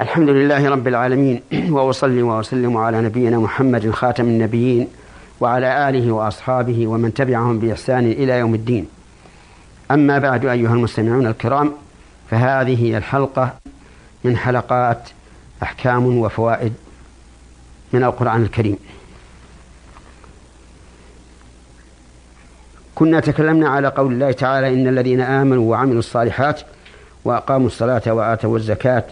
الحمد لله رب العالمين وأصلي وأسلم على نبينا محمد خاتم النبيين وعلى آله وأصحابه ومن تبعهم بإحسان إلى يوم الدين. أما بعد أيها المستمعون الكرام فهذه الحلقة من حلقات أحكام وفوائد من القرآن الكريم. كنا تكلمنا على قول الله تعالى إن الذين آمنوا وعملوا الصالحات وأقاموا الصلاة وآتوا الزكاة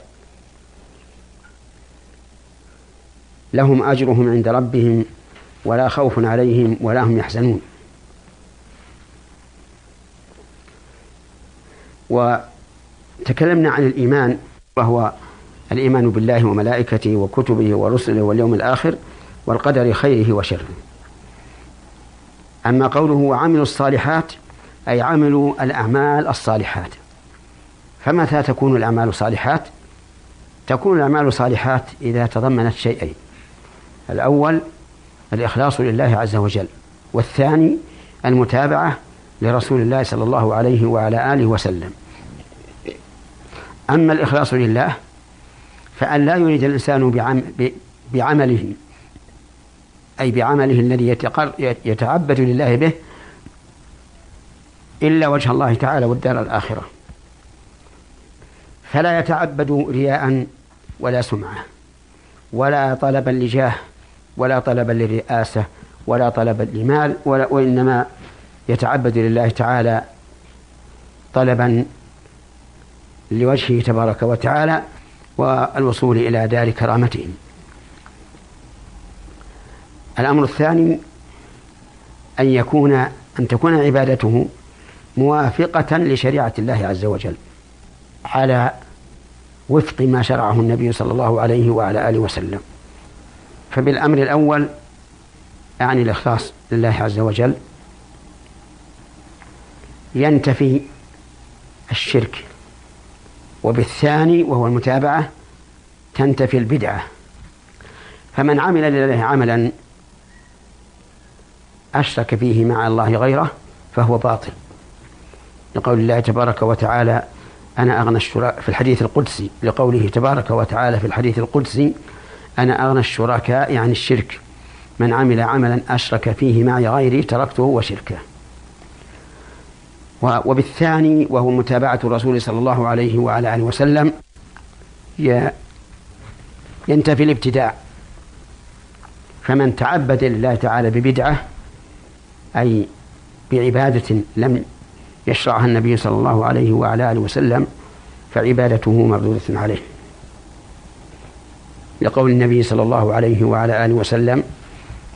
لهم أجرهم عند ربهم ولا خوف عليهم ولا هم يحزنون. وتكلمنا عن الإيمان وهو الإيمان بالله وملائكته وكتبه ورسله واليوم الآخر والقدر خيره وشره. أما قوله وعملوا الصالحات أي عملوا الأعمال الصالحات. فمتى تكون الأعمال صالحات؟ تكون الأعمال صالحات إذا تضمنت شيئين. الأول الإخلاص لله عز وجل والثاني المتابعة لرسول الله صلى الله عليه وعلى آله وسلم. أما الإخلاص لله فأن لا يريد الإنسان بعمله أي بعمله الذي يتعبد لله به إلا وجه الله تعالى والدار الآخرة. فلا يتعبد رياء ولا سمعة ولا طلبا لجاه ولا طلبا للرئاسة ولا طلبا لمال ولا وإنما يتعبد لله تعالى طلبا لوجهه تبارك وتعالى والوصول إلى دار كرامته الأمر الثاني أن يكون أن تكون عبادته موافقة لشريعة الله عز وجل على وفق ما شرعه النبي صلى الله عليه وعلى آله وسلم. فبالأمر الأول أعني الإخلاص لله عز وجل ينتفي الشرك وبالثاني وهو المتابعة تنتفي البدعة. فمن عمل لله عملا أشرك فيه مع الله غيره فهو باطل. لقول الله تبارك وتعالى أنا أغنى الشركاء في الحديث القدسي لقوله تبارك وتعالى في الحديث القدسي أنا أغنى الشركاء عن الشرك. من عمل عملا أشرك فيه معي غيري تركته وشركه. وبالثاني وهو متابعة الرسول صلى الله عليه وعلى آله وسلم ينتفي الابتداع. فمن تعبد لله تعالى ببدعة أي بعبادة لم يشرعها النبي صلى الله عليه وعلى آله وسلم فعبادته مردودة عليه. لقول النبي صلى الله عليه وعلى آله وسلم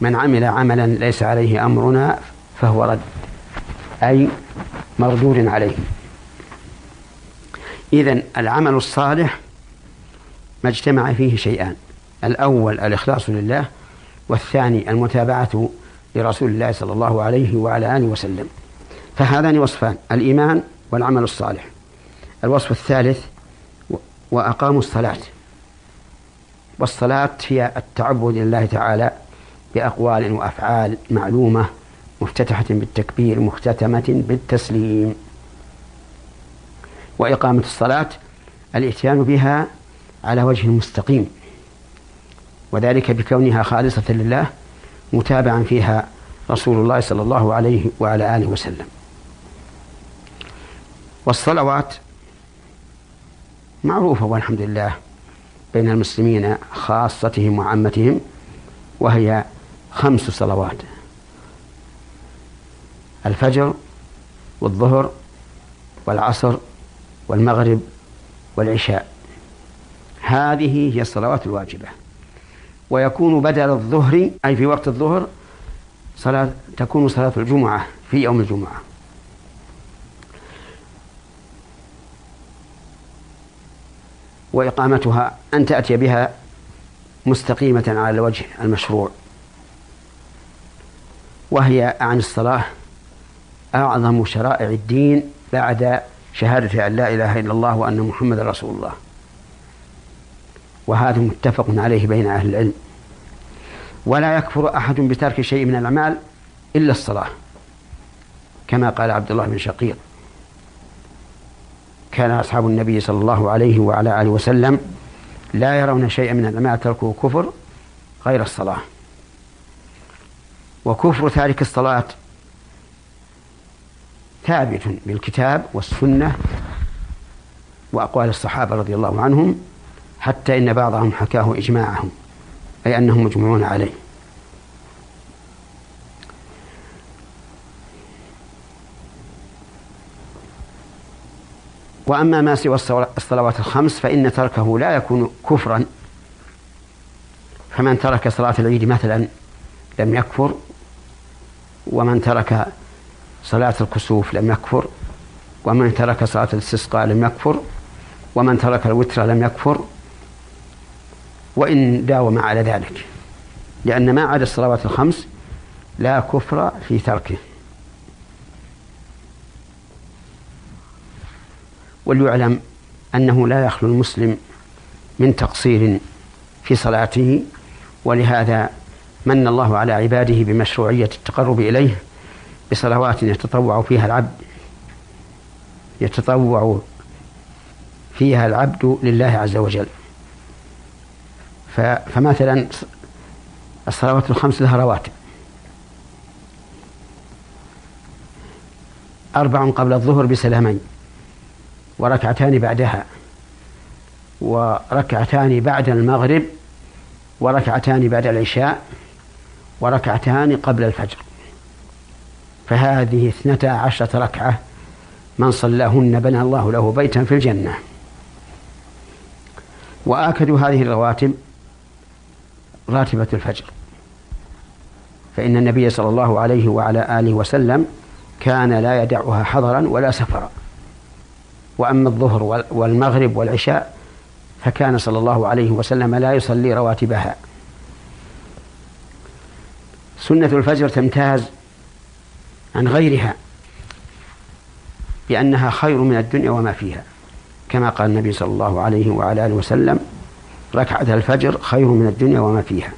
من عمل عملا ليس عليه أمرنا فهو رد. أي مردود عليه. إذن العمل الصالح ما اجتمع فيه شيئان الأول الإخلاص لله والثاني المتابعة لرسول الله صلى الله عليه وعلى آله وسلم. فهذان وصفان الإيمان والعمل الصالح. الوصف الثالث وأقاموا الصلاة. والصلاة هي التعبد لله تعالى بأقوال وأفعال معلومة مفتتحة بالتكبير مختتمة بالتسليم. وإقامة الصلاة الإتيان بها على وجه مستقيم وذلك بكونها خالصة لله متابعا فيها رسول الله صلى الله عليه وعلى آله وسلم. والصلوات معروفة والحمد لله. بين المسلمين خاصتهم وعامتهم وهي خمس صلوات. الفجر والظهر والعصر والمغرب والعشاء. هذه هي الصلوات الواجبة. ويكون بدل الظهر أي في وقت الظهر صلاة تكون صلاة الجمعة في يوم الجمعة. وإقامتها أن تأتي بها مستقيمة على الوجه المشروع. وهي عن الصلاة أعظم شرائع الدين بعد شهادة أن لا إله إلا الله وأن محمد رسول الله. وهذا متفق عليه بين أهل العلم. ولا يكفر أحد بترك شيء من الأعمال إلا الصلاة كما قال عبد الله بن شقيق. كان أصحاب النبي صلى الله عليه وعلى آله وسلم لا يرون شيئا من الأعمال تركه كفر غير الصلاة. وكفر تارك الصلاة ثابت بالكتاب والسنة وأقوال الصحابة رضي الله عنهم حتى إن بعضهم حكاه إجماعهم أي أنهم مجمعون عليه. وأما ما سوى الصلوات الخمس فإن تركه لا يكون كفرا. فمن ترك صلاة العيد مثلا لم يكفر ومن ترك صلاة الكسوف لم يكفر ومن ترك صلاة الاستسقاء لم يكفر ومن ترك الوتر لم يكفر وإن داوم على ذلك لأن ما عدا الصلوات الخمس لا كفر في تركه. وليعلم أنه لا يخلو المسلم من تقصير في صلاته ولهذا من الله على عباده بمشروعية التقرب إليه بصلوات يتطوع فيها العبد يتطوع فيها العبد لله عز وجل. فمثلا الصلوات الخمس لها رواتب. أربع قبل الظهر بسلامين. وركعتان بعدها وركعتان بعد المغرب وركعتان بعد العشاء وركعتان قبل الفجر. فهذه اثنتا عشرة ركعة من صلاهن بنى الله له بيتا في الجنة. وآكد هذه الرواتب راتبة الفجر. فإن النبي صلى الله عليه وعلى آله وسلم كان لا يدعها حضرا ولا سفرا. وأما الظهر والمغرب والعشاء فكان صلى الله عليه وسلم لا يصلي رواتبها. سنة الفجر تمتاز عن غيرها بأنها خير من الدنيا وما فيها. كما قال النبي صلى الله عليه وعلى آله وسلم ركعة الفجر خير من الدنيا وما فيها.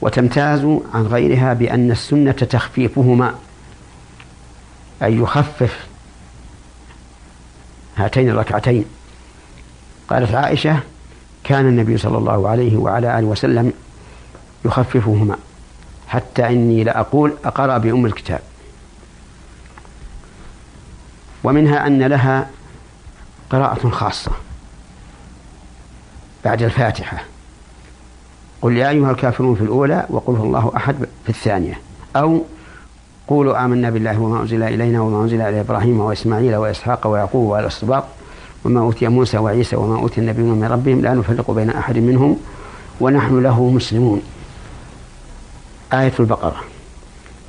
وتمتاز عن غيرها بأن السنة تخفيفهما أي يخفف هاتين الركعتين. قالت عائشة كان النبي صلى الله عليه وعلى آله وسلم يخففهما حتى إني لأقول أقرأ بأم الكتاب. ومنها أن لها قراءة خاصة بعد الفاتحة. قل يا أيها الكافرون في الأولى وقل هو الله أحد في الثانية. أو قولوا آمنا بالله وما أنزل إلينا وما أنزل إلى إبراهيم وإسماعيل وإسحاق ويعقوب والأسباط وما أوتي موسى وعيسى وما أوتي النبيون من ربهم لا نفرق بين أحد منهم ونحن له مسلمون. آية البقرة.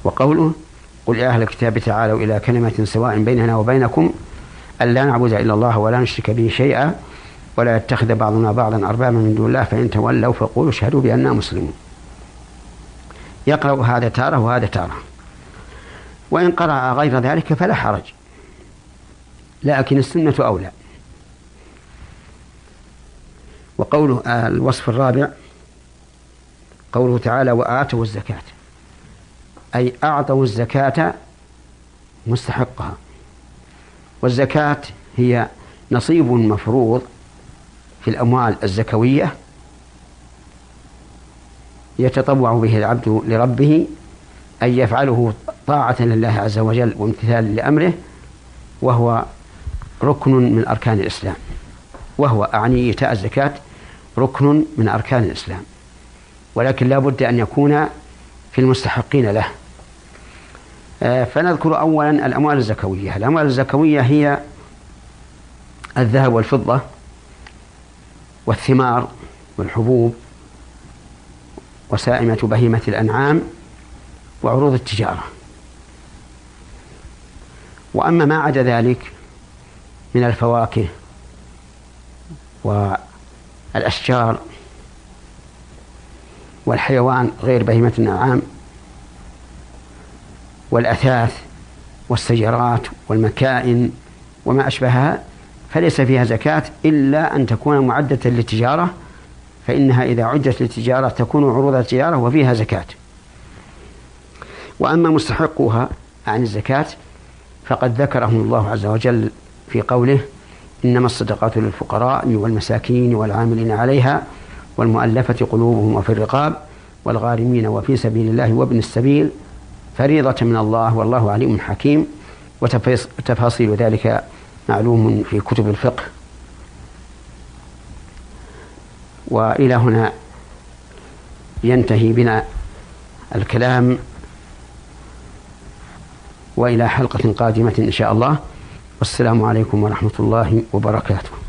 وقوله قل يا أهل الكتاب تعالوا إلى كلمة سواء بيننا وبينكم ألا نعبد إلا الله ولا نشرك به شيئا ولا يتخذ بعضنا بعضا أربابا من دون الله فإن تولوا فقولوا اشهدوا بأننا مسلمون. يقرأ هذا تارة وهذا تارة. وإن قرأ غير ذلك فلا حرج. لكن السنة أولى. وقوله الوصف الرابع قوله تعالى وآتوا الزكاة. أي أعطوا الزكاة مستحقها. والزكاة هي نصيب مفروض في الأموال الزكوية يتطوع به العبد لربه أن يفعله طاعة لله عز وجل وامتثالا لأمره وهو ركن من أركان الإسلام. وهو أعني إيتاء الزكاة ركن من أركان الإسلام. ولكن لا بد أن يكون في المستحقين له. آه، فنذكر أولا الأموال الزكوية. الأموال الزكوية هي الذهب والفضة والثمار والحبوب وسائمة بهيمة الأنعام وعروض التجارة. وأما ما عدا ذلك من الفواكه والأشجار والحيوان غير بهيمة الأنعام والأثاث والسيارات والمكائن وما أشبهها فليس فيها زكاة إلا أن تكون معدة للتجارة فإنها إذا عدت للتجارة تكون عروض التجارة وفيها زكاة. وأما مستحقها عن الزكاة فقد ذكرهم الله عز وجل في قوله إنما الصدقات للفقراء والمساكين والعاملين عليها والمؤلفة قلوبهم وفي الرقاب والغارمين وفي سبيل الله وابن السبيل فريضة من الله والله عليم حكيم وتفاصيل ذلك معلوم في كتب الفقه. وإلى هنا ينتهي بنا الكلام. وإلى حلقة قادمة إن شاء الله. والسلام عليكم ورحمة الله وبركاته.